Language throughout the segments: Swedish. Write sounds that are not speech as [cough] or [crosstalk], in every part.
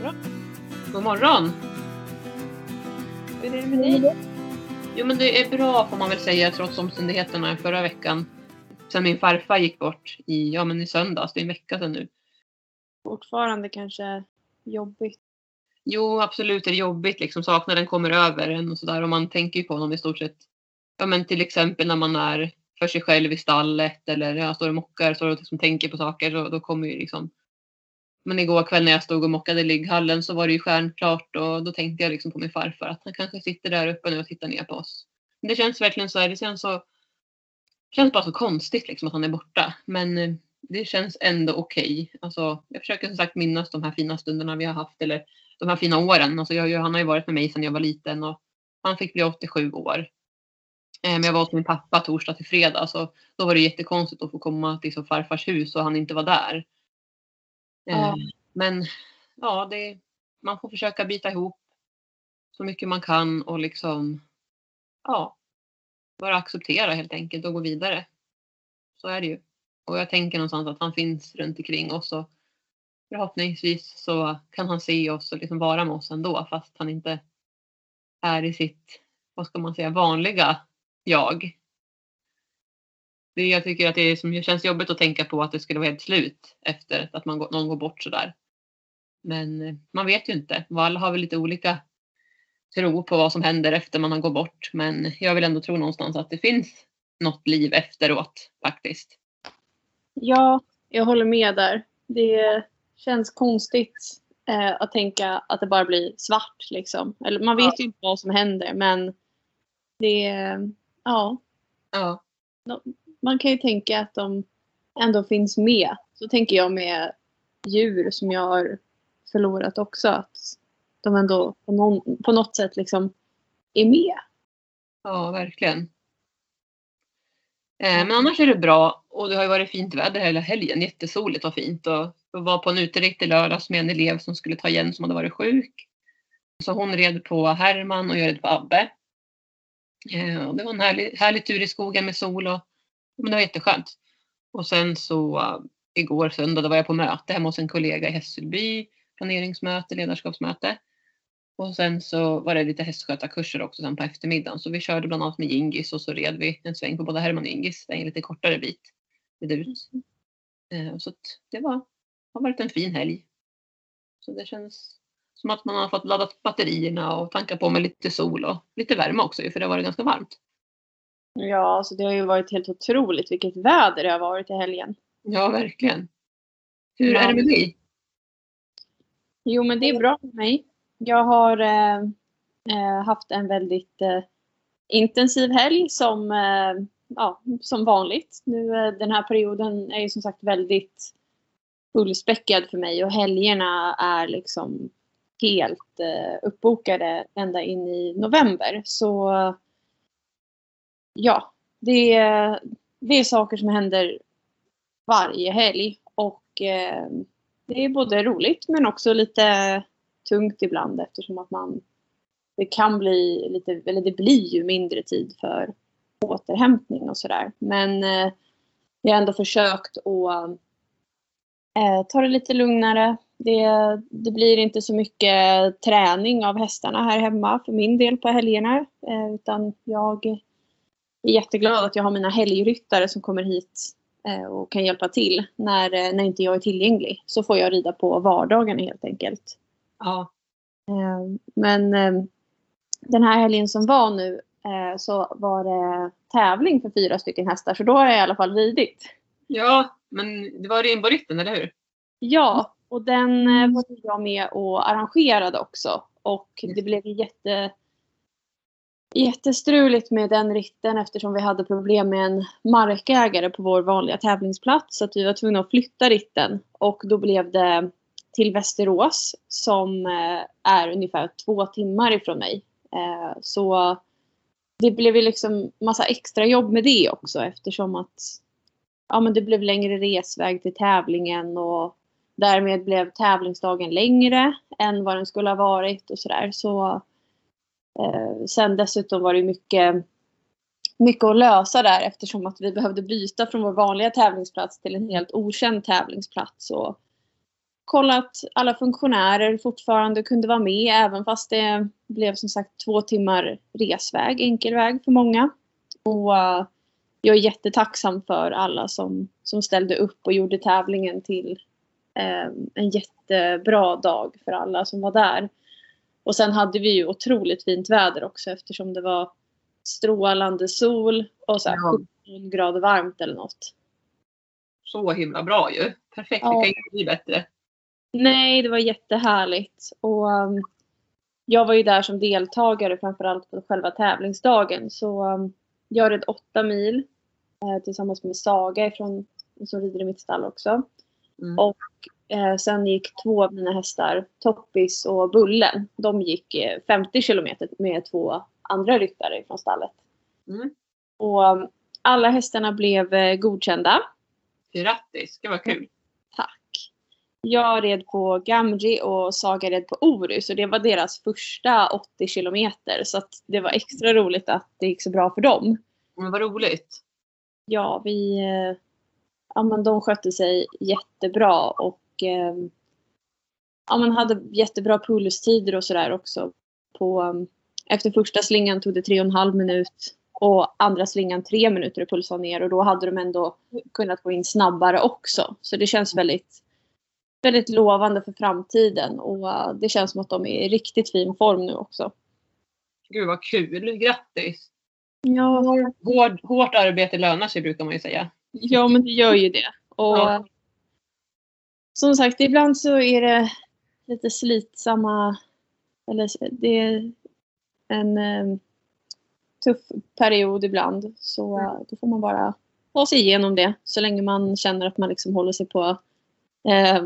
Morgon. God morgon! Hur är det med dig? Jo men det är bra får man väl säga trots omständigheterna förra veckan. Sen min farfar gick bort i, ja, men i söndags, det är en vecka sedan nu. Fortfarande kanske jobbigt. Jo absolut är det jobbigt liksom, saknaden kommer över en och sådär och man tänker ju på honom i stort sett. Ja men till exempel när man är för sig själv i stallet eller jag står och mockar så och liksom tänker på saker så då kommer ju liksom men igår kväll när jag stod och mockade i ligghallen så var det ju stjärnklart och då tänkte jag liksom på min farfar att han kanske sitter där uppe nu och tittar ner på oss. Men det känns verkligen så här, det känns så känns bara så konstigt liksom att han är borta. Men eh, det känns ändå okej. Okay. Alltså, jag försöker som sagt minnas de här fina stunderna vi har haft eller de här fina åren. Alltså, jag, han har ju varit med mig sedan jag var liten och han fick bli 87 år. Eh, men jag var hos min pappa torsdag till fredag så då var det jättekonstigt att få komma till farfars hus och han inte var där. Ja. Eh, men ja, det, man får försöka bita ihop så mycket man kan och liksom ja, bara acceptera helt enkelt och gå vidare. Så är det ju. Och jag tänker någonstans att han finns runt omkring oss och förhoppningsvis så kan han se oss och liksom vara med oss ändå fast han inte är i sitt, vad ska man säga, vanliga jag. Det, jag tycker att det, är som, känns jobbigt att tänka på att det skulle vara helt slut efter att man, någon går bort sådär. Men eh, man vet ju inte. Alla har väl lite olika tro på vad som händer efter man har gått bort. Men jag vill ändå tro någonstans att det finns något liv efteråt faktiskt. Ja, jag håller med där. Det känns konstigt eh, att tänka att det bara blir svart liksom. Eller man vet ja. ju inte vad som händer men det, ja. ja. Man kan ju tänka att de ändå finns med. Så tänker jag med djur som jag har förlorat också. Att de ändå på, någon, på något sätt liksom är med. Ja, verkligen. Eh, men annars är det bra och det har ju varit fint väder hela helgen. Jättesoligt och fint. Och jag var på en uterikt i lördags med en elev som skulle ta igen som hade varit sjuk. Så hon red på Herman och jag red på Abbe. Eh, och det var en härlig, härlig tur i skogen med sol och men det var jätteskönt. Och sen så uh, igår söndag då var jag på möte hemma hos en kollega i Hässelby. Planeringsmöte, ledarskapsmöte. Och sen så var det lite hästskötarkurser också sen på eftermiddagen. Så vi körde bland annat med Gingis och så red vi en sväng på både Herman och Gingis. Det är en lite kortare bit. Ut. Eh, så det var, har varit en fin helg. Så det känns som att man har fått laddat batterierna och tanka på med lite sol och lite värme också för det har varit ganska varmt. Ja, alltså det har ju varit helt otroligt vilket väder det har varit i helgen. Ja, verkligen. Hur ja. är det med dig? Jo, men det är bra med mig. Jag har eh, eh, haft en väldigt eh, intensiv helg som, eh, ja, som vanligt. Nu eh, den här perioden är ju som sagt väldigt fullspäckad för mig och helgerna är liksom helt eh, uppbokade ända in i november. Så ja, det är, det är saker som händer varje helg och eh, det är både roligt men också lite tungt ibland eftersom att man det kan bli lite, eller det blir ju mindre tid för återhämtning och sådär. Men eh, jag har ändå försökt att eh, ta det lite lugnare. Det, det blir inte så mycket träning av hästarna här hemma för min del på helgerna. Eh, utan jag är jätteglad att jag har mina helgryttare som kommer hit eh, och kan hjälpa till när, eh, när inte jag är tillgänglig. Så får jag rida på vardagarna helt enkelt. Ja. Eh, men den här helgen som var nu så var det tävling för fyra stycken hästar så då har jag i alla fall ridit. Ja, men det var Rimborytten, eller hur? Ja, och den var jag med och arrangerade också. Och det blev jätte jättestruligt med den ritten eftersom vi hade problem med en markägare på vår vanliga tävlingsplats. Så att vi var tvungna att flytta ritten. Och då blev det till Västerås som eh, är ungefär två timmar ifrån mig. Eh, så det blev ju liksom massa extra jobb med det också eftersom att ja, men det blev längre resväg till tävlingen och därmed blev tävlingsdagen längre än vad den skulle ha varit och sådär. Så Eh, sen dessutom var det mycket, mycket att lösa där eftersom att vi behövde byta från vår vanliga tävlingsplats till en helt okänd tävlingsplats. Och kolla att alla funktionärer fortfarande kunde vara med även fast det blev som sagt två timmar resväg, enkel väg för många. Och uh, jag är jättetacksam för alla som, som ställde upp och gjorde tävlingen till uh, en jättebra dag för alla som var där. Och sen hade vi ju otroligt fint väder också eftersom det var strålande sol och så här Ja. 17 grader varmt eller något. Så himla bra ju. Perfekt, Ja. det kan inte bli bättre. Nej, det var jättehärligt. Och um, jag var ju där som deltagare framförallt på själva tävlingsdagen. Så um, jag red åtta mil eh, tillsammans med Saga ifrån, som rider i mitt stall också. Mm. Och eh, sen gick två av mina hästar, Toppis och Bullen, de gick eh, 50 kilometer med två andra ryttare från stallet. Mm. Och um, alla hästarna blev eh, godkända. Grattis, det var kul. Tack. Jag red på Gamji och Saga red på Oru så det var deras första 80 kilometer så det var extra roligt att det gick så bra för dem. Men vad roligt. Ja, vi... eh, Ja, men de skötte sig jättebra och eh, ja, man hade jättebra pulstider och sådär också. På, eh, efter första slingan tog det tre och en halv minut och andra slingan tre minuter att pulsa ner och då hade de ändå kunnat gå in snabbare också. Så det känns väldigt, väldigt lovande för framtiden och eh, det känns som att de är i riktigt fin form nu också. Gud vad kul. Grattis. Ja, Hård, hårt arbete lönar sig brukar man ju säga. Ja, men det gör ju det. Och Ja. Som sagt, ibland så är det lite slitsamma, eller det är en eh, tuff period ibland. Så Mm. eh, då får man bara ta sig igenom det så länge man känner att man liksom håller sig på eh,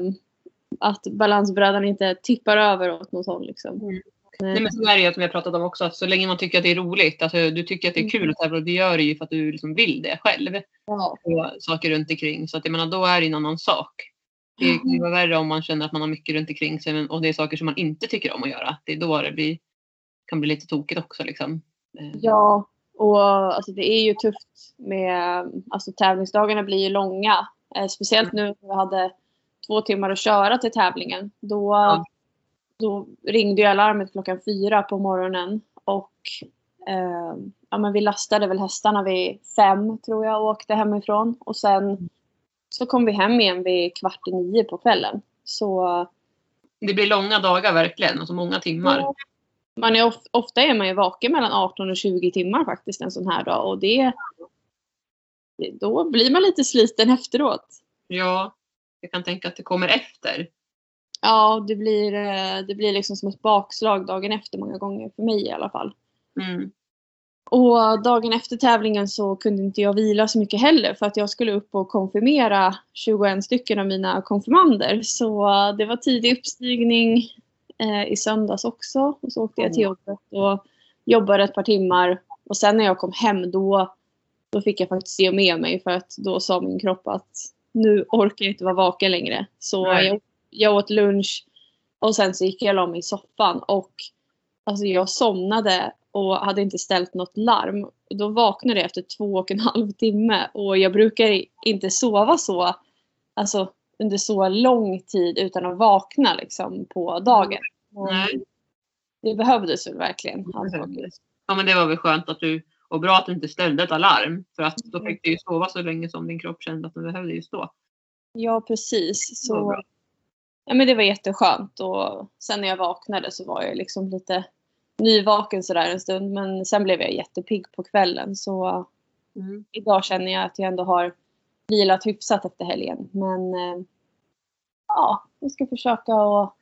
att balansbrädan inte tippar över åt något håll. Liksom. Mm. Eh, Nej, men så är det ju som vi har pratat om också, att så länge man tycker att det är roligt, alltså du tycker att det är kul att tävla, det gör det ju för att du liksom vill det själv. ja. Och saker runt omkring. Så att jag menar, då är det en annan sak. Det kan ju vara värre om man känner att man har mycket runt omkring sig och det är saker som man inte tycker om att göra. Det är då det blir, kan bli lite tokigt också. Liksom. Eh, Ja, och alltså det är ju tufft med, alltså tävlingsdagarna blir ju långa. Eh, speciellt nu när vi hade två timmar att köra till tävlingen. Då, Ja. då ringde ju alarmet klockan fyra på morgonen och eh, ja, men vi lastade väl hästarna vid fem tror jag och åkte hemifrån. Och sen så kom vi hem igen vid kvart i nio på kvällen. Så Det blir långa dagar verkligen, alltså många timmar. man är of, ofta är man ju vaken mellan 18 och 20 timmar faktiskt en sån här dag och det, då blir man lite sliten efteråt. Ja, jag kan tänka att det kommer efter. Ja, det blir, eh, det blir liksom som ett bakslag dagen efter många gånger för mig i alla fall. Mm. Och dagen efter tävlingen så kunde inte jag vila så mycket heller för att jag skulle upp och konfirmera 21 stycken av mina konfirmander. Så det var tidig uppstigning eh, i söndags också. Och så åkte jag till jobbet och jobbade ett par timmar. Och sen när jag kom hem då, då fick jag faktiskt se med mig för att då sa min kropp att nu orkar jag inte vara vaken längre. Så jag, jag åt lunch och sen så gick jag och la mig i soffan och alltså jag somnade och hade inte ställt något larm. Då vaknade jag efter två och en halv timme och jag brukar inte sova så alltså, under så lång tid utan att vakna liksom, på dagen. Nej. Det behövdes väl verkligen. Alltså. Ja men det var väl skönt att du, och bra att du inte ställde ett alarm. För att då Mm. fick du ju sova så länge som din kropp kände att den behövde just då. Ja, precis. Det var Så, ja, men det var jätteskönt och sen när jag vaknade så var jag liksom lite nyvaken sådär en stund men sen blev jag jättepigg på kvällen så Mm. idag känner jag att jag ändå har vilat hyfsat efter helgen. Men eh, ja, jag ska försöka att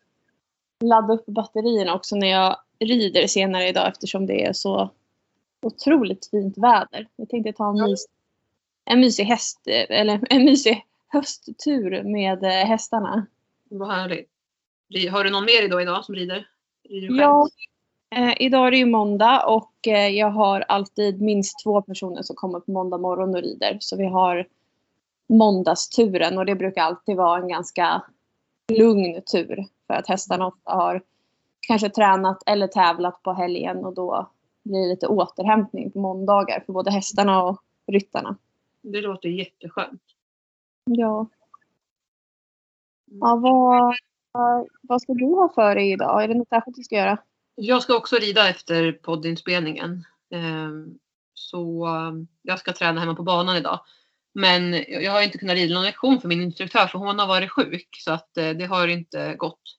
ladda upp batterierna också när jag rider senare idag eftersom det är så otroligt fint väder. Jag tänkte ta en, Ja. mys, en mysig häst, eller [laughs] en mysig hösttur med eh, hästarna. Vad härligt. Har du någon mer idag, idag som rider? rider? Ja, eh, idag är det ju måndag och eh, jag har alltid minst två personer som kommer på måndag morgon och rider. Så vi har måndagsturen och det brukar alltid vara en ganska lugn tur. För att hästarna ofta har kanske tränat eller tävlat på helgen och då blir det lite återhämtning på måndagar för både hästarna och ryttarna. Det låter jätteskönt. Ja. Ja, vad, vad ska du ha för dig idag? Är det något särskilt du ska göra? Jag ska också rida efter poddinspelningen. Um, så um, jag ska träna hemma på banan idag. Men jag har inte kunnat rida någon lektion för min instruktör för hon har varit sjuk så att uh, det har inte gått.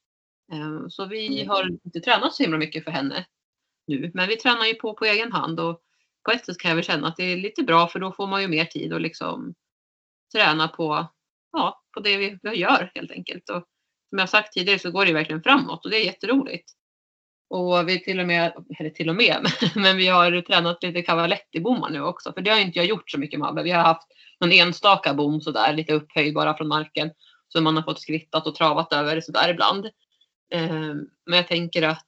Um, så vi mm. har inte tränat så himla mycket för henne nu. Men vi tränar ju på på egen hand och på ett sätt kan jag väl känna att det är lite bra för då får man ju mer tid att liksom träna på, ja, på det vi, vi gör helt enkelt. Och som jag sagt tidigare så går det verkligen framåt och det är jätteroligt. Och vi till och med, eller till och med, [laughs] men vi har tränat lite cavaletti-bommar nu också. För det har inte jag gjort så mycket med. Vi har haft någon enstaka bom sådär, lite upphöjd bara från marken. Som man har fått skrittat och travat över sådär ibland. Ehm, men jag tänker att,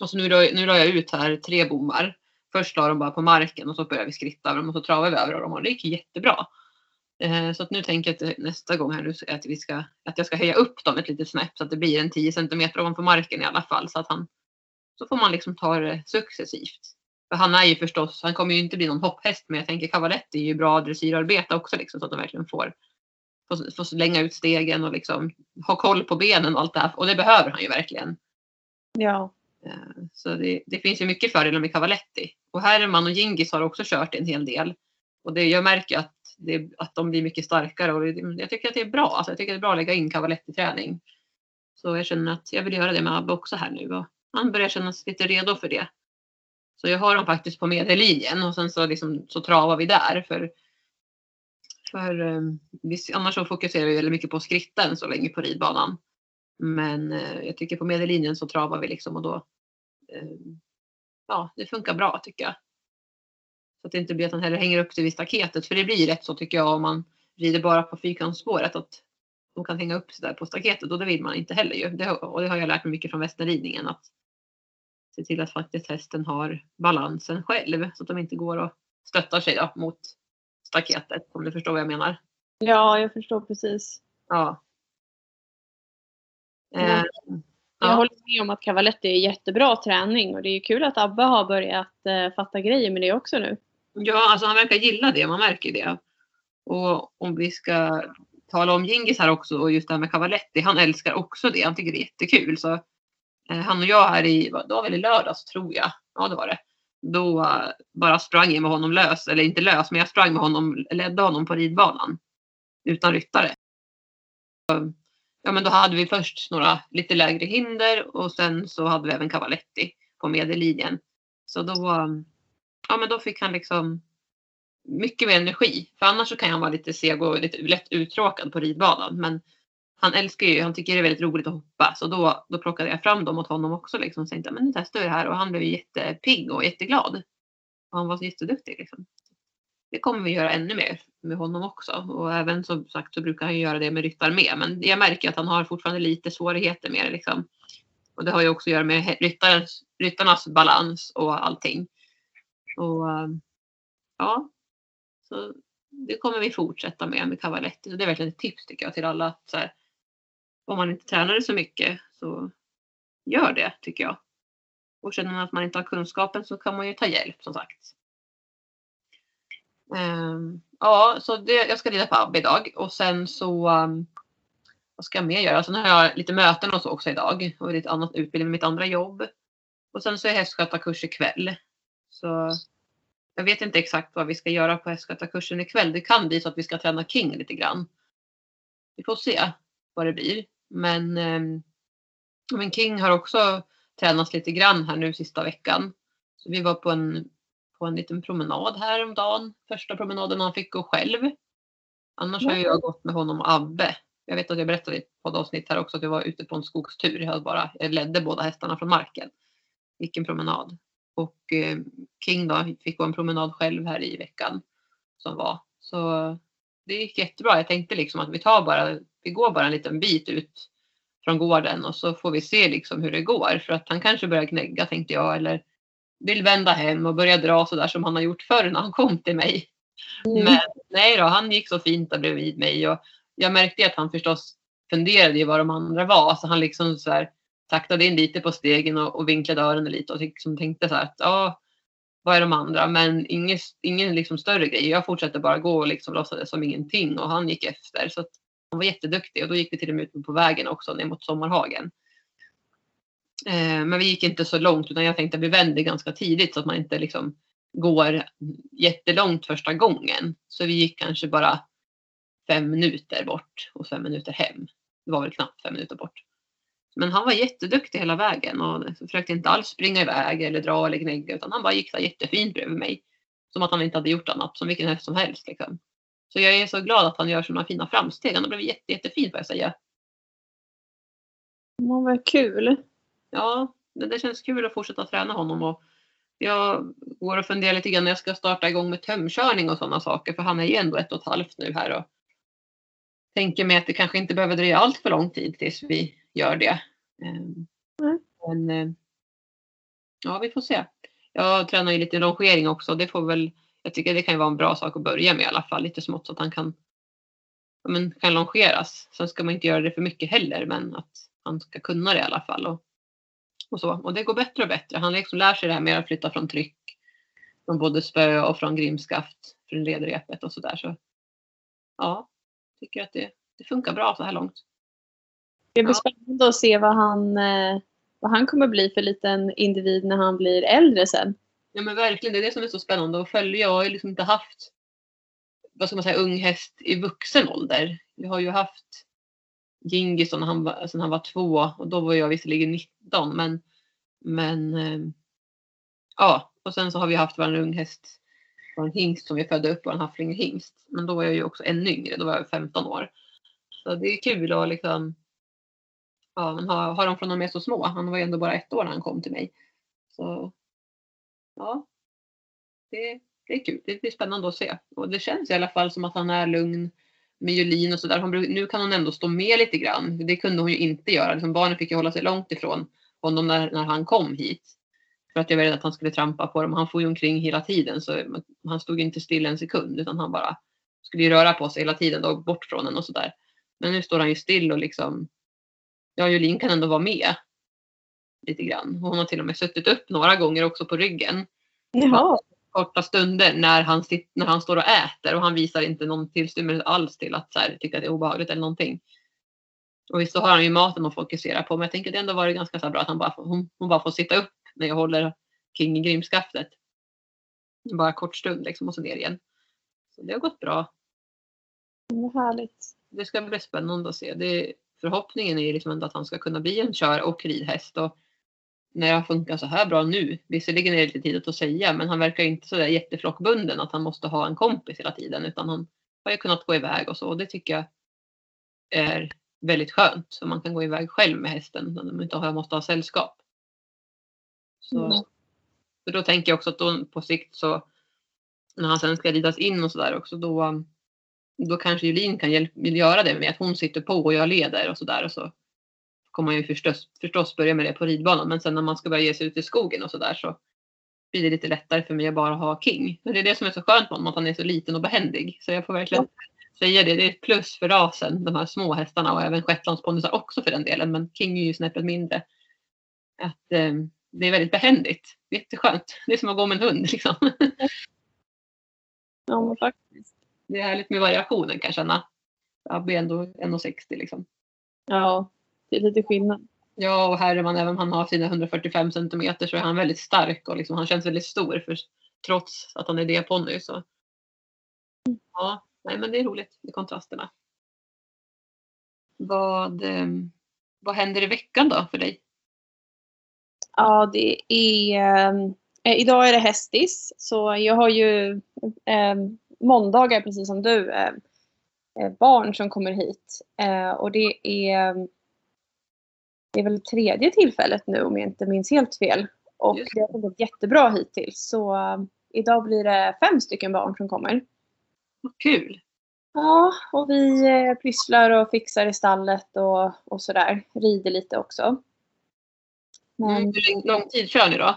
och så nu, nu la jag ut här tre bommar. Först la de bara på marken och så började vi skritta över dem och så travade vi över dem och det gick jättebra. Eh, så att nu tänker jag att nästa gång här nu att, vi ska, att jag ska höja upp dem ett litet snäpp så att det blir en 10 centimeter ovanför marken i alla fall. Så att han, så får man liksom ta det successivt. För han är ju förstås, han kommer ju inte bli någon hopphäst men jag tänker Cavaletti är ju bra dressyrarbete också liksom, så att de verkligen får, får, får slänga ut stegen och liksom ha koll på benen och allt det här. Och det behöver han ju verkligen. Ja. Eh, så det, det finns ju mycket fördelar med Cavaletti. Och Herman och Gingis har också kört en hel del. Och det, jag märker att det, att de blir mycket starkare och jag tycker att det är bra. Alltså jag tycker det är bra att lägga in kavalett i träning. Så jag känner att jag vill göra det med Abbe också här nu och han börjar kännas lite redo för det. Så jag har dem faktiskt på medellinjen och sen så, liksom, så travar vi där. För, för eh, annars så fokuserar vi väldigt mycket på skritten så länge på ridbanan. Men eh, jag tycker på medellinjen så travar vi liksom och då uh, ja, det funkar bra tycker jag. Så att det inte blir att han heller hänger upp sig vid staketet. För det blir rätt så tycker jag om man rider bara på fyrkantsspåret. Att de kan hänga upp sig där på staketet och det vill man inte heller ju. Det, och det har jag lärt mig mycket från västernridningen. Att se till att faktiskt hästen har balansen själv. Så att de inte går och stöttar sig då mot staketet. Om du förstår vad jag menar. Ja, jag förstår precis. Ja. Eh, jag håller med om att cavaletti är jättebra träning och det är kul att Abbe har börjat eh, fatta grejer med det också nu. Ja, alltså han verkar gilla det. Man märker det. Och om vi ska tala om Gingis här också och just det här med Cavaletti. Han älskar också det. Han tycker det är jättekul. Så eh, han och jag här i, det var väl i lördags tror jag. Ja, det var det. Då uh, bara sprang jag med honom lös. Eller inte lös, men jag sprang med honom, ledde honom på ridbanan. Utan ryttare. Så, ja, men då hade vi först några lite lägre hinder och sen så hade vi även Cavaletti på medellinjen. Så då eh, ja men då fick han liksom mycket mer energi. För annars så kan han vara lite seg och lite lätt uttråkad på ridbanan. Men han älskar ju, han tycker det är väldigt roligt att hoppa. Så då, då plockade jag fram dem åt honom också liksom. Och tänkte men nu testar vi det här och han blev jättepigg och jätteglad. Och han var så jätteduktig liksom. Det kommer vi göra ännu mer med honom också. Och även som sagt så brukar han göra det med ryttar med. Men jag märker att han har fortfarande lite svårigheter med det liksom. Och det har ju också att göra med ryttarnas, ryttarnas balans och allting. Och eh, ja, så det kommer vi fortsätta med med Cavaletti. Så det är verkligen ett tips tycker jag till alla. Att så här, om man inte tränar det så mycket så gör det tycker jag. Och känner man att man inte har kunskapen så kan man ju ta hjälp som sagt. Um, ja, så det, jag ska rida på Abbe idag och sen så um, vad ska jag mer göra? Sen har jag lite möten och så också idag och lite annat utbildning med mitt andra jobb. Och sen så är hästskötarkurs ikväll. Så jag vet inte exakt vad vi ska göra på hästskötarkursen ikväll. Det kan bli så att vi ska träna King lite grann. Vi får se vad det blir. Men, ehm, men King har också tränats lite grann här nu sista veckan. Så vi var på en, på en liten promenad här om dagen. Första promenaden han fick gå själv. Annars har jag gått med honom och Abbe. Jag vet att jag berättade i ett poddavsnitt här också att jag var ute på en skogstur. Jag, bara, jag ledde båda hästarna från marken. Gick en promenad. Och eh, King då fick gå en promenad själv här i veckan som var. Så det gick jättebra. Jag tänkte liksom att vi tar bara, vi går bara en liten bit ut från gården och så får vi se liksom hur det går. För att han kanske börjar gnägga tänkte jag eller vill vända hem och börja dra så där som han har gjort förr när han kom till mig. Mm. Men nej då, han gick så fint där bredvid mig och jag märkte att han förstås funderade i vad de andra var. Så han liksom så här, taktade in lite på stegen och, och vinklade öronen lite och liksom tänkte så här att ja, vad är de andra? Men ingen, ingen liksom större grej. Jag fortsatte bara gå och liksom låtsades som ingenting och han gick efter. Så att Han var jätteduktig och då gick vi till och med ut på vägen också ner mot Sommarhagen. Eh, men vi gick inte så långt utan jag tänkte att vi vänder ganska tidigt så att man inte liksom går jättelångt första gången. Så vi gick kanske bara fem minuter bort och fem minuter hem. Det var väl knappt fem minuter bort. Men han var jätteduktig hela vägen och försökte inte alls springa iväg eller dra eller gnägga utan han bara gick så jättefint bredvid mig. Som att han inte hade gjort annat, som vilken häst som helst. Liksom. Så jag är så glad att han gör sådana fina framsteg. Han har blivit jätte, jättefin får jag säga. Ja, vad kul. Ja, det känns kul att fortsätta träna honom. Och jag går och funderar lite grann när jag ska starta igång med tömkörning och sådana saker. För han är ju ändå ett och ett halvt nu här. Och tänker mig att det kanske inte behöver dröja allt för lång tid tills vi gör det. Mm. Men eh, ja, vi får se. Jag tränar ju lite longering också. Det får väl, jag tycker det kan ju vara en bra sak att börja med i alla fall. Lite smått så att han kan, men, kan longeras. Sen ska man inte göra det för mycket heller men att han ska kunna det i alla fall. Och, och, så. och det går bättre och bättre. Han liksom lär sig det här med att flytta från tryck. Från både spö och från grimskaft. Från ledrepet och sådär. Så, ja, tycker att det, det funkar bra så här långt. Det blir Ja. spännande att se vad han, eh, vad han kommer bli för liten individ när han blir äldre sen. Ja men verkligen, det är det som är så spännande att följa. Jag har ju liksom inte haft vad ska man säga, ung häst i vuxen ålder. Jag har ju haft Gingis när han var, sen han var två och då var jag visserligen 19 men, men eh, ja och sen så har vi haft vår ung häst, vår hingst som vi födde upp, vår haflinghingst. Men då var jag ju också ännu yngre, då var jag 15 år. Så det är kul att liksom ja, men ha, ha dem från de är så små. Han var ju ändå bara ett år när han kom till mig. Så ja, det, det är kul. Det blir spännande att se. Och det känns i alla fall som att han är lugn med Julin och sådär. Nu kan hon ändå stå med lite grann. Det kunde hon ju inte göra. Liksom barnen fick ju hålla sig långt ifrån honom när, när han kom hit. För att jag var rädd att han skulle trampa på dem. Han får ju omkring hela tiden så han stod inte still en sekund utan han bara skulle ju röra på sig hela tiden och bort från en och sådär. Men nu står han ju still och liksom ja, Julin kan ändå vara med lite grann. Hon har till och med suttit upp några gånger också på ryggen Jaha. korta stunder när han, sitter, när han står och äter och han visar inte någon tillstymmelse alls till att så här, tycka att det är obehagligt eller någonting. Och visst så har han ju maten att fokusera på men jag tänker att det ändå varit ganska så bra att han bara hon, hon bara får sitta upp när jag håller King i grimskaftet. Bara kort stund liksom och så ner igen. Så det har gått bra. Vad härligt. Det ska bli spännande att se. Det, förhoppningen är liksom ändå att han ska kunna bli en kör och ridhäst. Och när det funkar så här bra nu, visserligen är det lite tidigt att säga, men han verkar inte så där jätteflockbunden att han måste ha en kompis hela tiden, utan han har ju kunnat gå iväg och så. Och det tycker jag är väldigt skönt, så man kan gå iväg själv med hästen, när man inte har, måste ha sällskap. Så, Mm. för då tänker jag också att då, på sikt så, när han sen ska ridas in och sådär också, då, då kanske Julin kan hjälp, göra det med att hon sitter på och jag leder och sådär. Och så kommer man ju förstås, förstås börja med det på ridbanan. Men sen när man ska börja ge sig ut i skogen och sådär så blir det lite lättare för mig att bara ha King. Och det är det som är så skönt med honom, att han är så liten och behändig. Så jag får verkligen säga det. Det är ett plus för rasen, de här små hästarna och även shetlandsponnysar också för den delen. Men King är ju snäppet mindre. Att eh, det är väldigt behändigt. Jätteskönt. Det är som att gå med en hund liksom. Ja, men faktiskt. Det är härligt med variationen kan jag känna. Jag blir ändå 1,60 liksom. Ja, det är lite skillnad. Ja, och här är man, även om han har sina 145 centimeter så är han väldigt stark och liksom, han känns väldigt stor för, trots att han är D-ponny. Så. Ja, nej, men det är roligt med kontrasterna. Vad, eh, vad händer i veckan då för dig? Ja, det är... Eh, idag är det hästis. Så jag har ju eh, måndagar, precis som du, eh, eh, barn som kommer hit. Eh, och det är... Det är väl tredje tillfället nu om jag inte minns helt fel. Och det har gått jättebra hittills. Så idag blir det fem stycken barn som kommer. Vad kul! Ja, och vi eh, pysslar och fixar i stallet och, och sådär. Rider lite också. Men Mm, hur lång tid kör ni då?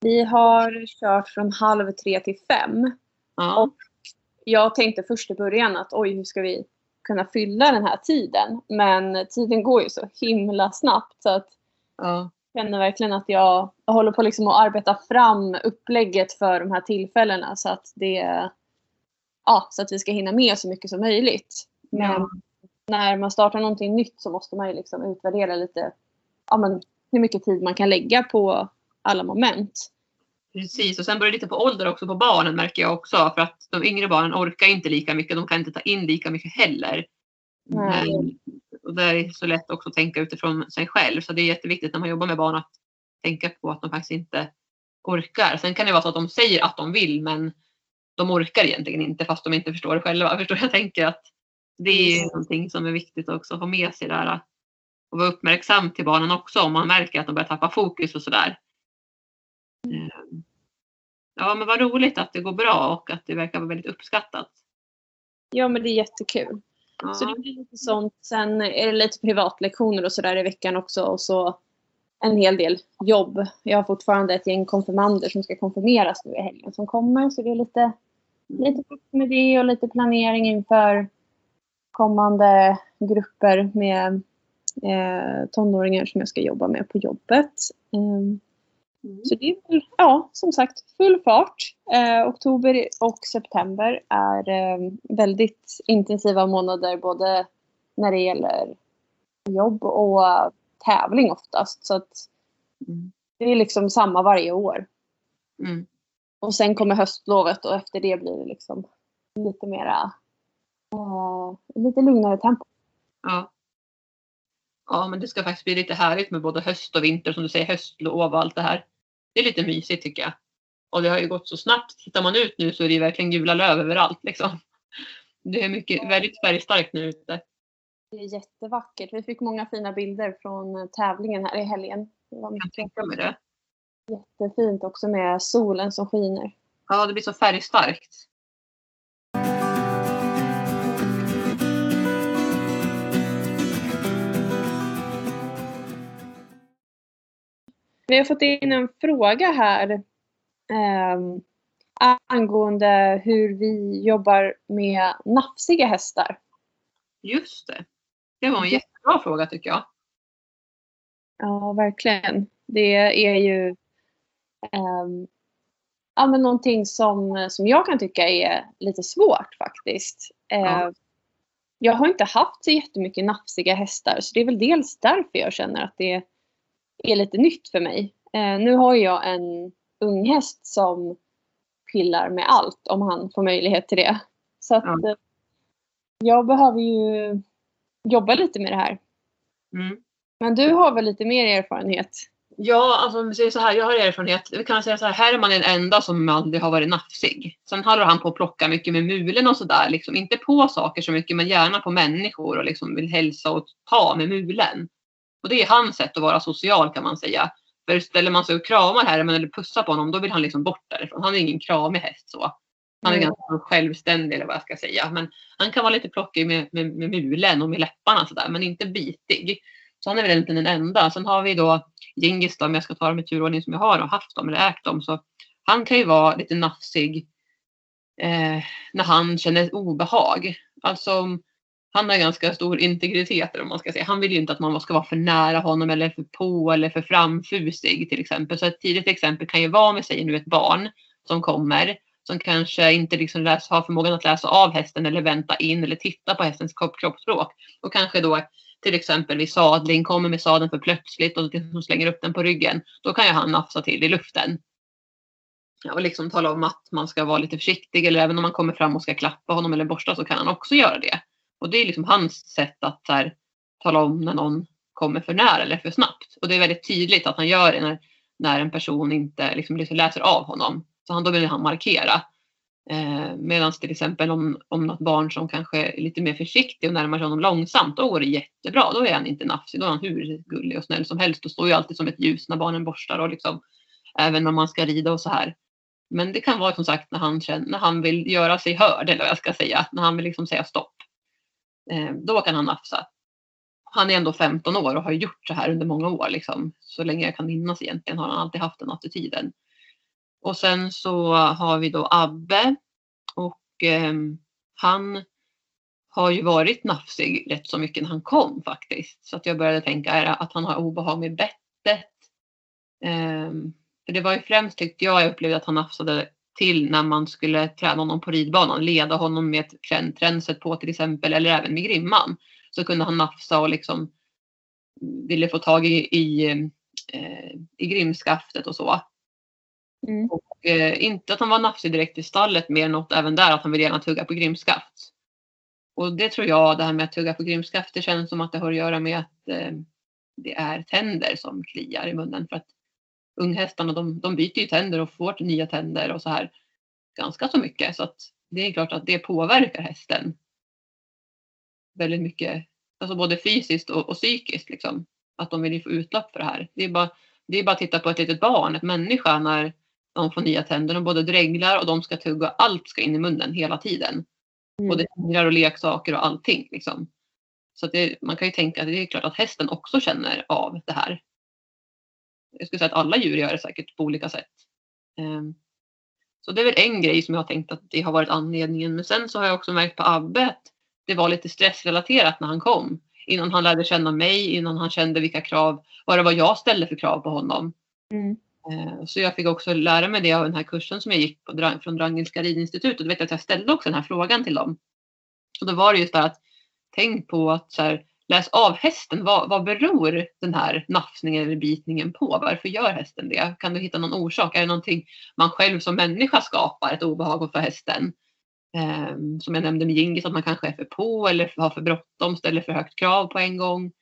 vi har kört från halv tre till fem. Ja, Och jag tänkte först i början att oj, hur ska vi kunna fylla den här tiden? Men tiden går ju så himla snabbt så att ja, jag känner verkligen att jag, jag håller på liksom att arbeta fram upplägget för de här tillfällena så att det ja, så att vi ska hinna med så mycket som möjligt. Men Ja. när man startar någonting nytt så måste man ju liksom utvärdera lite ja, men, hur mycket tid man kan lägga på alla moment. Precis, och sen beror det lite på ålder också på barnen märker jag också. För att de yngre barnen orkar inte lika mycket. De kan inte ta in lika mycket heller. Nej. Men, och det är så lätt också att tänka utifrån sig själv. Så det är jätteviktigt när man jobbar med barn att tänka på att de faktiskt inte orkar. Sen kan det vara så att de säger att de vill men de orkar egentligen inte fast de inte förstår det själva. [laughs] Förstår? Jag tänker att det är Mm. någonting som är viktigt också att ha med sig där. Och vara uppmärksam till barnen också om man märker att de börjar tappa fokus och sådär. Ehm, Ja men vad roligt att det går bra och att det verkar vara väldigt uppskattat. Ja men det är jättekul. Ja. Så det blir lite sånt. Sen är det lite privatlektioner och sådär i veckan också. Och så en hel del jobb. Jag har fortfarande ett gäng konfirmander som ska konfirmeras nu i helgen som kommer. Så det är lite, lite med det och lite planering inför kommande grupper med eh, tonåringar som jag ska jobba med på jobbet. Ehm, Mm. så det är väl, ja, som sagt, full fart. Eh, oktober och september är eh, väldigt intensiva månader både när det gäller jobb och eh, tävling oftast. Så att Mm. det är liksom samma varje år. Mm. Och sen kommer höstlovet och efter det blir det liksom lite mera, eh, lite lugnare tempo. Ja. Ja, men det ska faktiskt bli lite härligt med både höst och vinter som du säger, höstlov och allt det här. Det är lite mysigt tycker jag. Och det har ju gått så snabbt. Tittar man ut nu så är det ju verkligen gula löv överallt liksom. Det är mycket, väldigt färgstarkt nu ute. Det är jättevackert. Vi fick många fina bilder från eh, tävlingen här i helgen. Det var Jag mycket tänka mig det. jättefint också med solen som skiner. Ja, det blir så färgstarkt. Vi har fått in en fråga här eh, angående hur vi jobbar med nafsiga hästar. Just det. Det var en jättebra fråga tycker jag. Ja, verkligen. Det är ju ehm, ja, men någonting som, som jag kan tycka är lite svårt faktiskt. Eh, Ja. Jag har inte haft så jättemycket nafsiga hästar så det är väl dels därför jag känner att det är lite nytt för mig. Eh, nu har jag en unghäst som pillar med allt om han får möjlighet till det. Så att Ja. eh, jag behöver ju jobba lite med det här. Mm. Men du har väl lite mer erfarenhet? Ja, alltså om vi säger så här, jag har erfarenhet. Vi kan säga så här, här är man den enda som aldrig har varit nafsig. Sen håller han på att plocka mycket med mulen och sådär. Liksom, inte på saker så mycket, men gärna på människor och liksom vill hälsa och ta med mulen. Och det är hans sätt att vara social kan man säga. För ställer man sig och kramar här eller pussar på honom, då vill han liksom bort därifrån. Han är ingen kramig häst så. Han är Mm. ganska självständig eller vad jag ska säga. Men han kan vara lite plockig med, med, med mulen och med läpparna sådär, men inte bitig. Så han är väl egentligen den enda. Sen har vi då Djingis om jag ska ta dem i turordning som jag har och haft dem eller ägt dem. Så han kan ju vara lite nafsig eh, när han känner obehag. Alltså han har ganska stor integritet om man ska säga. Han vill ju inte att man ska vara för nära honom eller för på eller för framfusig till exempel. Så ett tidigt exempel kan ju vara om vi säger nu ett barn som kommer som kanske inte liksom läs, har förmågan att läsa av hästen eller vänta in eller titta på hästens kropp, kroppsspråk. Och kanske då till exempel vid sadling kommer med sadeln för plötsligt och liksom slänger upp den på ryggen. Då kan ju han nafsa till i luften. Ja, och liksom tala om att man ska vara lite försiktig eller även om man kommer fram och ska klappa honom eller borsta så kan han också göra det. Och det är liksom hans sätt att här, tala om när någon kommer för nära eller för snabbt. Och det är väldigt tydligt att han gör det när, när en person inte liksom, liksom läser av honom. Så han, då vill han markera. Eh, Medan till exempel om, om något barn som kanske är lite mer försiktig och närmar sig honom långsamt, då går det jättebra. Då är han inte nafsig, då är han hur gullig och snäll som helst. och står ju alltid som ett ljus när barnen borstar och liksom, även när man ska rida och så här. Men det kan vara som sagt när han, känner, när han vill göra sig hörd, eller vad jag ska säga, när han vill liksom säga stopp. Eh, då kan han nafsa. Han är ändå 15 år och har gjort så här under många år. Liksom. Så länge jag kan minnas egentligen har han alltid haft den attityden. Och sen så har vi då Abbe. Och eh, han har ju varit nafsig rätt så mycket när han kom faktiskt. Så att jag började tänka att han har obehag med bettet. Eh, för det var ju främst tyckte jag, jag upplevde att han nafsade till när man skulle träna honom på ridbanan, leda honom med ett tränset på till exempel eller även med grimman. Så kunde han nafsa och liksom ville få tag i, i, eh, i grimskaftet och så. Mm. Och, eh, inte att han var nafsig direkt i stallet mer än något även där att han ville gärna tugga på grimskaft. Och det tror jag, det här med att tugga på grimskaft, det känns som att det har att göra med att eh, det är tänder som kliar i munnen. För att unghästarna de, de byter ju tänder och får nya tänder och så här ganska så mycket. Så att det är klart att det påverkar hästen väldigt mycket. Alltså både fysiskt och, och psykiskt liksom. Att de vill få utlopp för det här. Det är bara, det är bara att titta på ett litet barn, ett människa när de får nya tänder. De både dreglar och de ska tugga. Allt ska in i munnen hela tiden. Mm. Både fingrar och leksaker och allting. Liksom. Så det, man kan ju tänka att det är klart att hästen också känner av det här. Jag skulle säga att alla djur gör det säkert på olika sätt. Um, så det är väl en grej som jag har tänkt att det har varit anledningen. Men sen så har jag också märkt på Abbe att det var lite stressrelaterat när han kom. Innan han lärde känna mig, innan han kände vilka krav, vad det var jag ställde för krav på honom. Mm. Eh, så jag fick också lära mig det av den här kursen som jag gick på från Drangelska ridinstitutet. Då vet jag att jag ställde också den här frågan till dem. Och då var det just det att tänk på att så här, läs av hästen. Vad, vad beror den här nafsningen eller bitningen på? Varför gör hästen det? Kan du hitta någon orsak? Är det någonting man själv som människa skapar ett obehag för hästen? Um, som jag nämnde med Gingis att man kanske är för på eller har för bråttom, ställer för högt krav på en gång.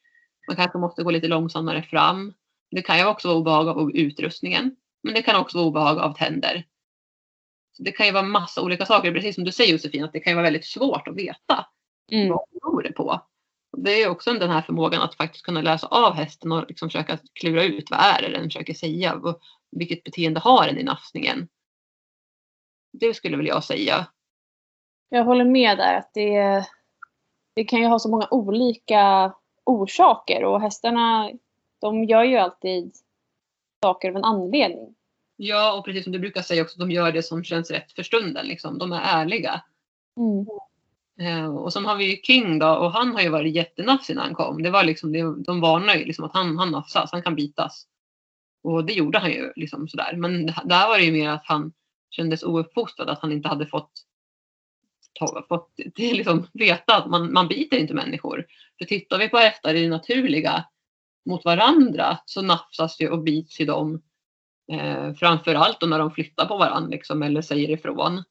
Man kanske måste gå lite långsammare fram. Det kan ju också vara obehag av utrustningen, men det kan också vara obehag av tänder. Så det kan ju vara massa olika saker, precis som du säger Josefin, att det kan ju vara väldigt svårt att veta mm. vad beror det på. Det är också den här förmågan att faktiskt kunna läsa av hästen och liksom försöka klura ut vad är det den försöker säga. Vilket beteende har den i nafsningen. Det skulle väl jag säga. Jag håller med där att det, det kan ju ha så många olika orsaker och hästarna de gör ju alltid saker av en anledning. Ja, och precis som du brukar säga också, de gör det som känns rätt för stunden. Liksom. De är ärliga. Mm. Eh, och sen har vi King då och han har ju varit jättenafsig när han kom. Det var liksom, det, de varnade ju liksom att han, han nafsas, han kan bitas. Och det gjorde han ju liksom sådär. Men där var det ju mer att han kändes ouppfostrad, att han inte hade fått, ta, fått [laughs] det liksom veta att man, man biter inte människor. För tittar vi på hästar i det naturliga mot varandra så nafsas ju och bits ju de. Eh, framförallt när de flyttar på varandra liksom, eller säger ifrån.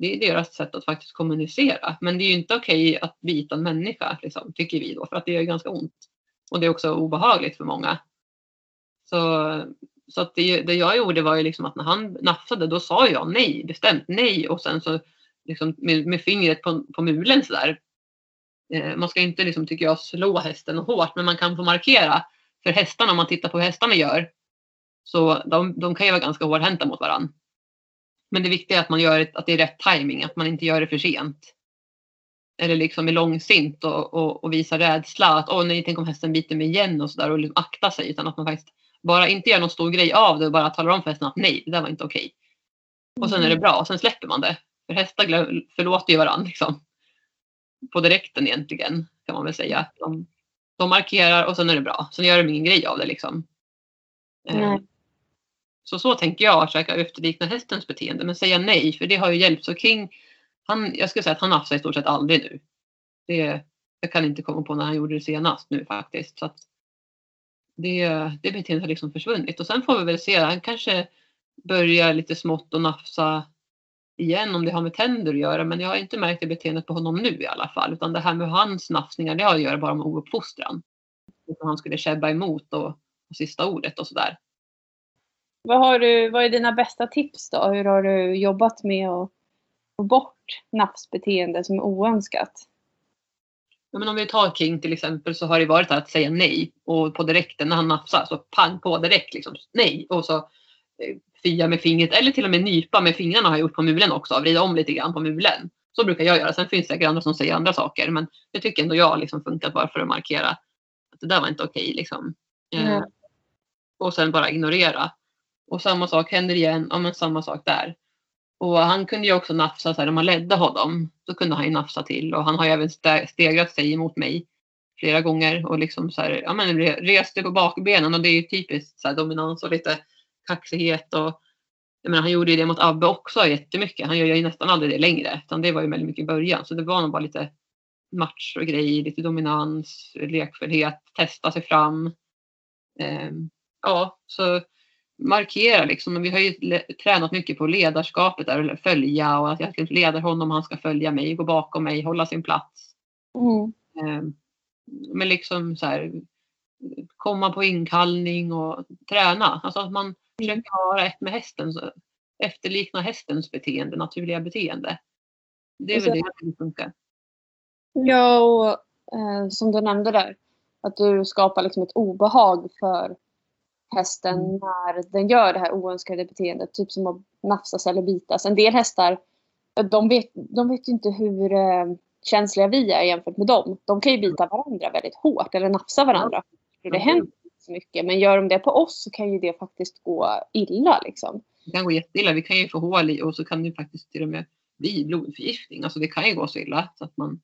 Det är deras sätt att faktiskt kommunicera. Men det är ju inte okej att bita en människa, liksom, tycker vi då, för att det gör ganska ont. Och det är också obehagligt för många. Så, så att det, det jag gjorde var ju liksom att när han nafsade då sa jag nej, bestämt nej och sen så liksom med, med fingret på, på mulen sådär Eh, man ska inte, liksom, tycker jag, slå hästen hårt, men man kan få markera. För hästarna, om man tittar på hur hästarna gör, så de, de kan ju vara ganska hårdhänta mot varandra. Men det viktiga är att man gör att det är rätt timing, att man inte gör det för sent. Eller liksom är långsint och, och, och visar rädsla. Att åh nej, tänk om hästen biter mig igen och sådär och liksom akta sig. Utan att man faktiskt bara inte gör någon stor grej av det och bara talar om för hästen att nej, det där var inte okej. Och sen är det mm. bra och sen släpper man det. För hästar förlåter ju varandra liksom på direkten egentligen kan man väl säga. De, de markerar och sen är det bra. Sen gör de ingen grej av det liksom. Mm. Så så tänker jag försöka efterlikna hästens beteende. Men säga nej, för det har ju hjälpt. Så King, han, jag skulle säga att han nafsar i stort sett aldrig nu. Det, jag kan inte komma på när han gjorde det senast nu faktiskt. Så att det, det beteendet har liksom försvunnit. Och sen får vi väl se. Han kanske börjar lite smått och nafsa igen om det har med tänder att göra men jag har inte märkt det beteendet på honom nu i alla fall. Utan det här med hans nafsningar det har att göra bara med ouppfostran. Om han skulle käbba emot och, och sista ordet och sådär. Vad, har du, vad är dina bästa tips då? Hur har du jobbat med att få bort nafsbeteende som är oönskat? Ja, men om vi tar King till exempel så har det varit att säga nej och på direkten när han nafsar så pang på direkt liksom nej och så eh, fia med fingret eller till och med nypa med fingrarna har jag gjort på mulen också. Vrida om lite grann på mulen. Så brukar jag göra. Sen finns det säkert andra som säger andra saker. Men det tycker ändå jag liksom funkat bara för att markera att det där var inte okej. liksom. Mm. Eh, och sen bara ignorera. Och samma sak händer igen. Ja men samma sak där. Och han kunde ju också nafsa så här, när man ledde honom. Så kunde han ju nafsa till. Och han har ju även stegrat sig emot mig flera gånger och liksom så här, ja men reste på bakbenen och det är ju typiskt så här, dominans och lite kaxighet och jag menar, han gjorde ju det mot Abbe också jättemycket. Han gör ju nästan aldrig det längre. Utan det var ju väldigt mycket i början. Så det var nog bara lite match och grej, lite dominans, lekfullhet, testa sig fram. Eh, ja, så markera liksom. Men vi har ju tränat mycket på ledarskapet där, eller följa och att jag leder honom, han ska följa mig, gå bakom mig, hålla sin plats. Mm. Eh, men liksom så här, komma på inkallning och träna. Alltså att man försöker vara ett med hästen, efterlikna hästens beteende, naturliga beteende. Det är väl det som funkar. Ja, och eh, som du nämnde där, att du skapar liksom ett obehag för hästen mm. när den gör det här oönskade beteendet. Typ som att nafsas eller bitas. En del hästar, de vet, de vet ju inte hur eh, känsliga vi är jämfört med dem. De kan ju bita varandra väldigt hårt eller nafsa varandra. Det händer inte så mycket. Men gör de det på oss så kan ju det faktiskt gå illa. Liksom. Det kan gå jätteilla. Vi kan ju få hål i och så kan det faktiskt till och med bli blodförgiftning. Alltså det kan ju gå så illa så att man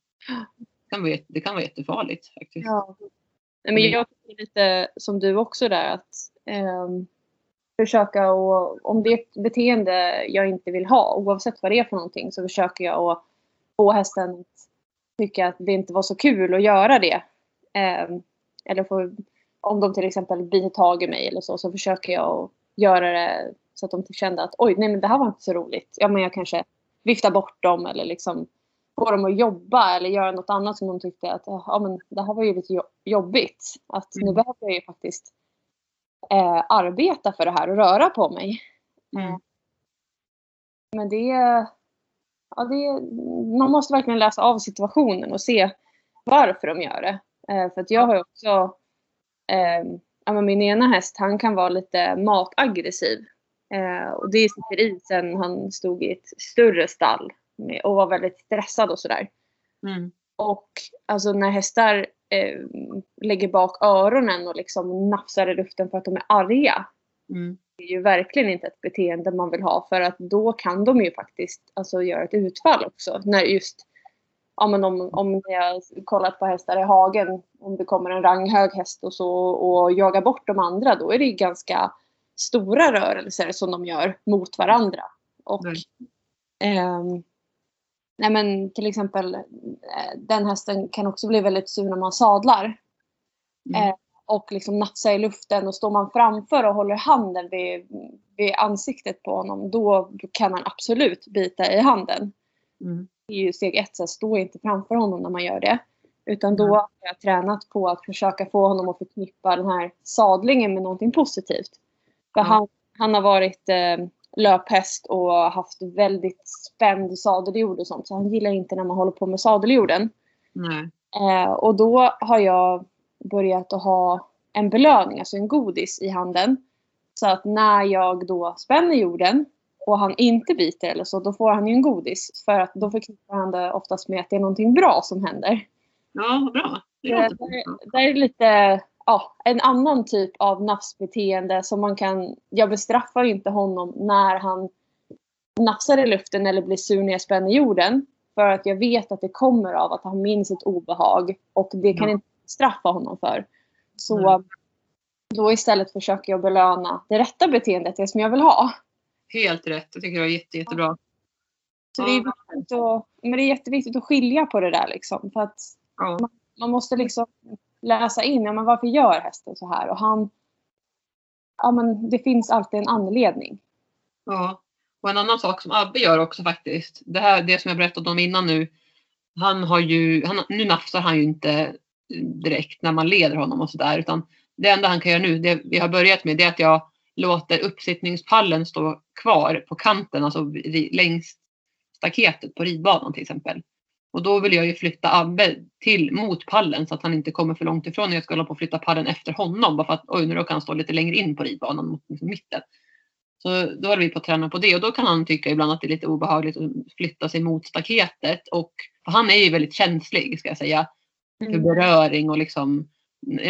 det kan vara, det kan vara jättefarligt faktiskt. Ja. Men mm. jag tycker lite som du också där att eh, försöka och om det är ett beteende jag inte vill ha oavsett vad det är för någonting så försöker jag att få hästen att tycka att det inte var så kul att göra det. Eh, eller få, om de till exempel biter tag i mig eller så så försöker jag att göra det så att de kände att oj nej men det här var inte så roligt. Ja men jag kanske viftar bort dem eller liksom få dem att jobba eller göra något annat som de tyckte att ja, men det här var ju lite jobbigt. Att mm. nu behöver jag ju faktiskt eh, arbeta för det här och röra på mig. Mm. Eh, men det, ja, det, man måste verkligen läsa av situationen och se varför de gör det. Eh, för att jag har också, eh, ja, min ena häst han kan vara lite mataggressiv. Eh, och det sitter i sen han stod i ett större stall och var väldigt stressad och sådär. Mm. Och alltså när hästar eh, lägger bak öronen och liksom nafsar i luften för att de är arga. Mm. Det är ju verkligen inte ett beteende man vill ha för att då kan de ju faktiskt alltså, göra ett utfall också. När just, ja men om, om ni har kollat på hästar i hagen, om det kommer en ranghög häst och så och jagar bort de andra, då är det ganska stora rörelser som de gör mot varandra. Och mm. Nej men till exempel eh, den hästen kan också bli väldigt sur när man sadlar. Mm. Eh, och liksom natsa i luften och står man framför och håller handen vid, vid ansiktet på honom då kan man absolut bita i handen. Mm. Det är ju steg ett, så stå inte framför honom när man gör det. Utan då mm. har jag tränat på att försöka få honom att förknippa den här sadlingen med någonting positivt. För han, han har varit eh, löphäst och haft väldigt spänd sadeljord och sånt. Så han gillar inte när man håller på med sadeljorden. Eh, och då har jag börjat att ha en belöning, alltså en godis i handen. Så att när jag då spänner jorden och han inte biter eller så, då får han ju en godis. För att då förknippar han det oftast med att det är någonting bra som händer. Ja, bra. Det, det, det är lite ja, en annan typ av nafsbeteende som man kan... Jag bestraffar inte honom när han nafsar i luften eller blir sur när jag spänner jorden. För att jag vet att det kommer av att han minns ett obehag och det kan ja. inte straffa honom för. Så mm. då istället försöker jag belöna det rätta beteendet, det som jag vill ha. Helt rätt. Jag tycker det var jätte, jättebra. Så det, är viktigt att, men det är jätteviktigt att skilja på det där liksom. För att ja. man, man måste liksom läsa in, ja, men varför gör hästen så här? Och han, ja men det finns alltid en anledning. Ja, och en annan sak som Abbe gör också faktiskt, det här det som jag berättade om innan nu, han har ju, han, nu nafsar han ju inte direkt när man leder honom och sådär utan det enda han kan göra nu, det vi har börjat med, det är att jag låter uppsittningspallen stå kvar på kanten, alltså längs staketet på ridbanan till exempel. Och då vill jag ju flytta Abbe till mot pallen så att han inte kommer för långt ifrån. Jag ska hålla på att flytta pallen efter honom bara för att oj, nu råkar han stå lite längre in på ridbanan mot liksom, mitten. Så då håller vi på att träna på det och då kan han tycka ibland att det är lite obehagligt att flytta sig mot staketet. Och, han är ju väldigt känslig ska jag säga. För mm. beröring och liksom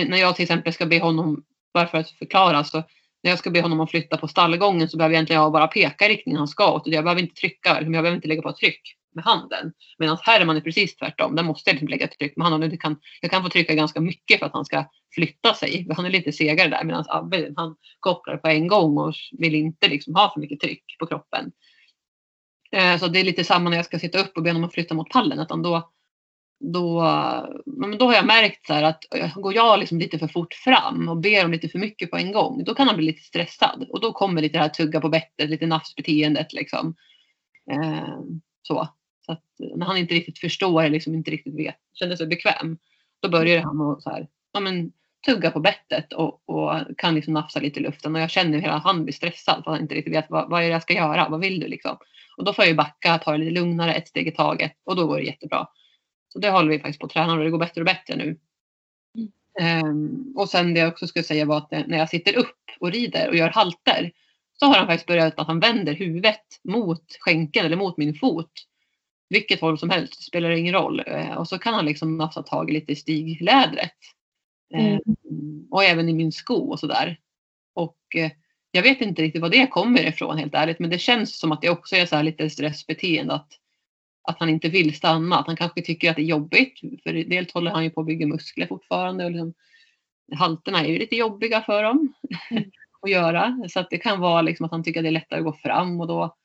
när jag till exempel ska be honom, bara för att förklara, så när jag ska be honom att flytta på stallgången så behöver jag egentligen bara peka i riktningen han ska åt. Jag behöver inte trycka, jag behöver inte lägga på tryck med handen. Medan här är man precis tvärtom. Där måste jag liksom lägga ett tryck med handen. Kan, jag kan få trycka ganska mycket för att han ska flytta sig. Han är lite segare där medan Abbe han kopplar på en gång och vill inte liksom ha för mycket tryck på kroppen. Eh, så det är lite samma när jag ska sitta upp och be honom att flytta mot pallen. Utan då, då, men då har jag märkt så att eh, går jag liksom lite för fort fram och ber om lite för mycket på en gång, då kan han bli lite stressad. Och då kommer lite det här tugga på bettet, lite nafsbeteendet. Liksom. Eh, så så att när han inte riktigt förstår eller liksom inte riktigt vet, känner sig bekväm, då börjar han att så här, ja, men, tugga på bettet och, och kan liksom nafsa lite i luften. Och jag känner hur han blir stressad för att han inte riktigt vet vad, vad är det jag ska göra, vad vill du liksom. Och då får jag ju backa, ta det lite lugnare, ett steg i taget och då går det jättebra. Så det håller vi faktiskt på att träna och det går bättre och bättre nu. Mm. Um, och sen det jag också skulle säga var att när jag sitter upp och rider och gör halter så har han faktiskt börjat att han vänder huvudet mot skänken eller mot min fot. Vilket håll som helst, det spelar ingen roll. Uh, och så kan han liksom nafsa tag lite i stiglädret. Mm. Um, och även i min sko och sådär. Och uh, jag vet inte riktigt var det kommer ifrån helt ärligt men det känns som att det också är så lite stressbeteende att att han inte vill stanna. Att han kanske tycker att det är jobbigt. För dels håller han ju på att bygga muskler fortfarande. Och liksom, halterna är ju lite jobbiga för dem mm. [laughs] att göra. Så att det kan vara liksom att han tycker att det är lättare att gå fram och då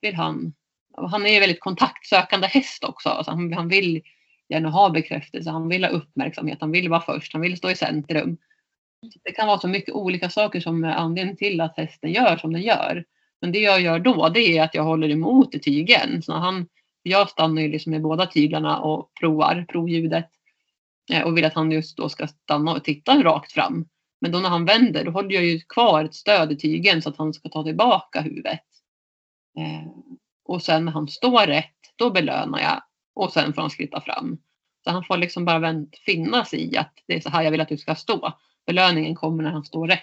vill han. Han är ju väldigt kontaktsökande häst också. Alltså han, han vill gärna ha bekräftelse. Han vill ha uppmärksamhet. Han vill vara först. Han vill stå i centrum. Så det kan vara så mycket olika saker som är anledningen till att hästen gör som den gör. Men det jag gör då det är att jag håller emot i tygen. Så han jag stannar ju liksom med båda tyglarna och provar provljudet eh, och vill att han just då ska stanna och titta rakt fram. Men då när han vänder då håller jag ju kvar ett stöd i tygen så att han ska ta tillbaka huvudet. Eh, och sen när han står rätt då belönar jag och sen får han skritta fram. Så han får liksom bara vänt, finnas i att det är så här jag vill att du ska stå. Belöningen kommer när han står rätt.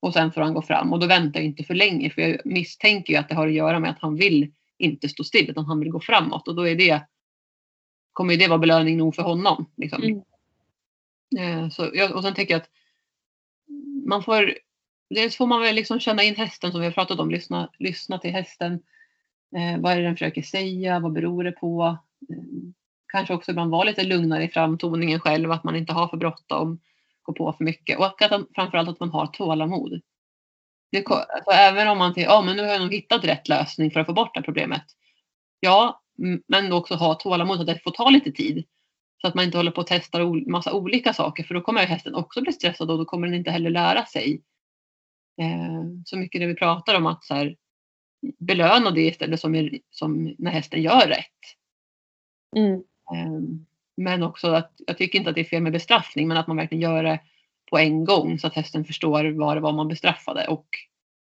Och sen får han gå fram och då väntar jag inte för länge för jag misstänker ju att det har att göra med att han vill inte stå still utan han vill gå framåt och då är det kommer det vara belöning nog för honom. Liksom. Mm. Eh, så, och sen tänker jag att man får dels får man väl liksom känna in hästen som vi har pratat om, lyssna, lyssna till hästen. Eh, vad är det den försöker säga? Vad beror det på? Eh, kanske också ibland vara lite lugnare i framtoningen själv, att man inte har för bråttom, gå på för mycket och att, framförallt att man har tålamod. Det, alltså, även om man tänker, ja men nu har jag nog hittat rätt lösning för att få bort det här problemet. Ja, men också ha tålamod att det får ta lite tid. Så att man inte håller på och testar massa olika saker för då kommer hästen också bli stressad och då kommer den inte heller lära sig. Eh, så mycket det vi pratar om att så här, belöna det istället som, som när hästen gör rätt. Mm. Eh, men också att jag tycker inte att det är fel med bestraffning men att man verkligen gör det på en gång så att hästen förstår vad det var man bestraffade och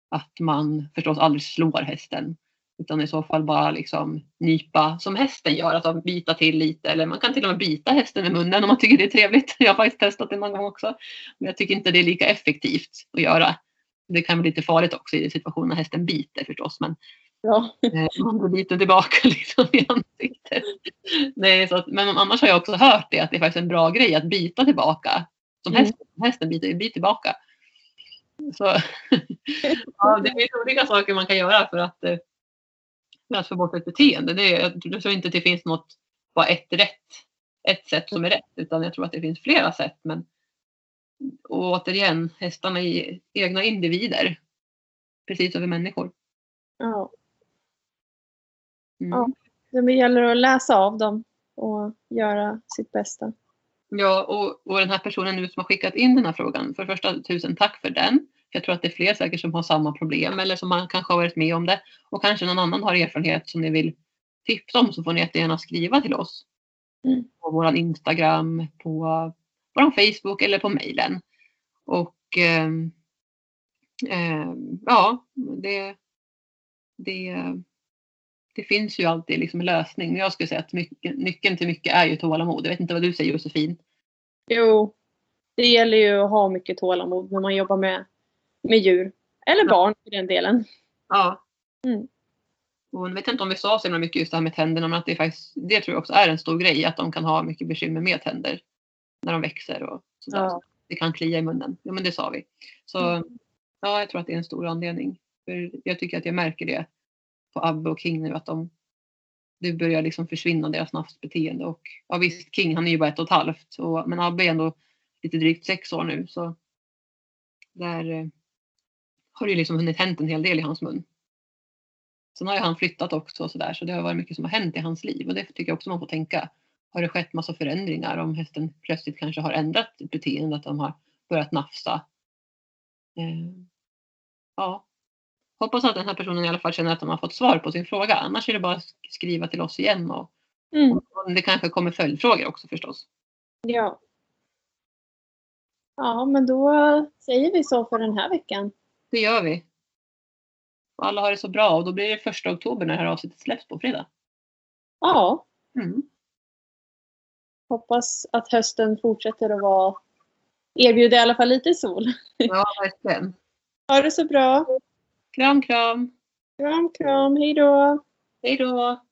att man förstås aldrig slår hästen. Utan i så fall bara liksom nypa som hästen gör, alltså bita till lite eller man kan till och med bita hästen i munnen om man tycker det är trevligt. [laughs] Jag har faktiskt testat det någon gång också. Men jag tycker inte det är lika effektivt att göra. Det kan bli lite farligt också i situationer när hästen biter förstås. Men ja. Eh, man blir biten tillbaka [laughs] liksom i ansiktet. Nej, så att, men annars har jag också hört det att det är faktiskt en bra grej att bita tillbaka som mm. hästen, hästen biter, biter tillbaka. Så, [laughs] ja, det finns olika saker man kan göra för att, eh, för att få bort ett beteende. Det jag tror inte att det finns något, bara ett rätt, ett sätt som är rätt, utan jag tror att det finns flera sätt. Men och återigen, hästarna är egna individer. Precis som vi människor. Ja. Mm. ja. Det gäller att läsa av dem och göra sitt bästa. Ja, och, och den här personen nu som har skickat in den här frågan, för det första tusen tack för den. Jag tror att det är fler säkert som har samma problem eller som man kanske har varit med om det. Och kanske någon annan har erfarenhet som ni vill tipsa om så får ni jättegärna skriva till oss. Mm. På vår Instagram, på vår Facebook eller på mejlen. Och eh, eh, ja, det, det, det finns ju alltid liksom en lösning. Men jag skulle säga att mycket, nyckeln till mycket är ju tålamod. Jag vet inte vad du säger Josefin? Jo, det gäller ju att ha mycket tålamod när man jobbar med, med djur. Eller ja. barn för den delen. Ja. Mm. Och jag vet inte om vi sa så mycket just det här med tänderna men att det, faktiskt, det tror jag också är en stor grej att de kan ha mycket bekymmer med tänder. När de växer och sådär. Ja. Det kan klia i munnen. Ja men det sa vi. Så mm. ja, jag tror att det är en stor anledning. För jag tycker att jag märker det på Abbe och King nu att de, det börjar liksom försvinna deras nafsbeteende. Och ja visst, King han är ju bara ett och ett halvt. Och, men Abbe är ändå lite drygt sex år nu. Så där eh, har det ju liksom hunnit hänt en hel del i hans mun. Sen har ju han flyttat också och sådär så det har varit mycket som har hänt i hans liv och det tycker jag också man får tänka. Har det skett massa förändringar om hästen plötsligt kanske har ändrat beteende, att de har börjat nafsa. Eh, ja. Hoppas att den här personen i alla fall känner att de har fått svar på sin fråga. Annars är det bara att skriva till oss igen och, Mm. och det kanske kommer följdfrågor också förstås. Ja. Ja, men då säger vi så för den här veckan. Det gör vi. Och alla har det så bra och då blir det första oktober när det här avsnittet släpps på fredag. Ja, Mm. Hoppas att hösten fortsätter att vara erbjuder i alla fall lite sol. Ja, verkligen. Ha det så bra. Kram, kram. Kram, kram. Hej då. Hej då.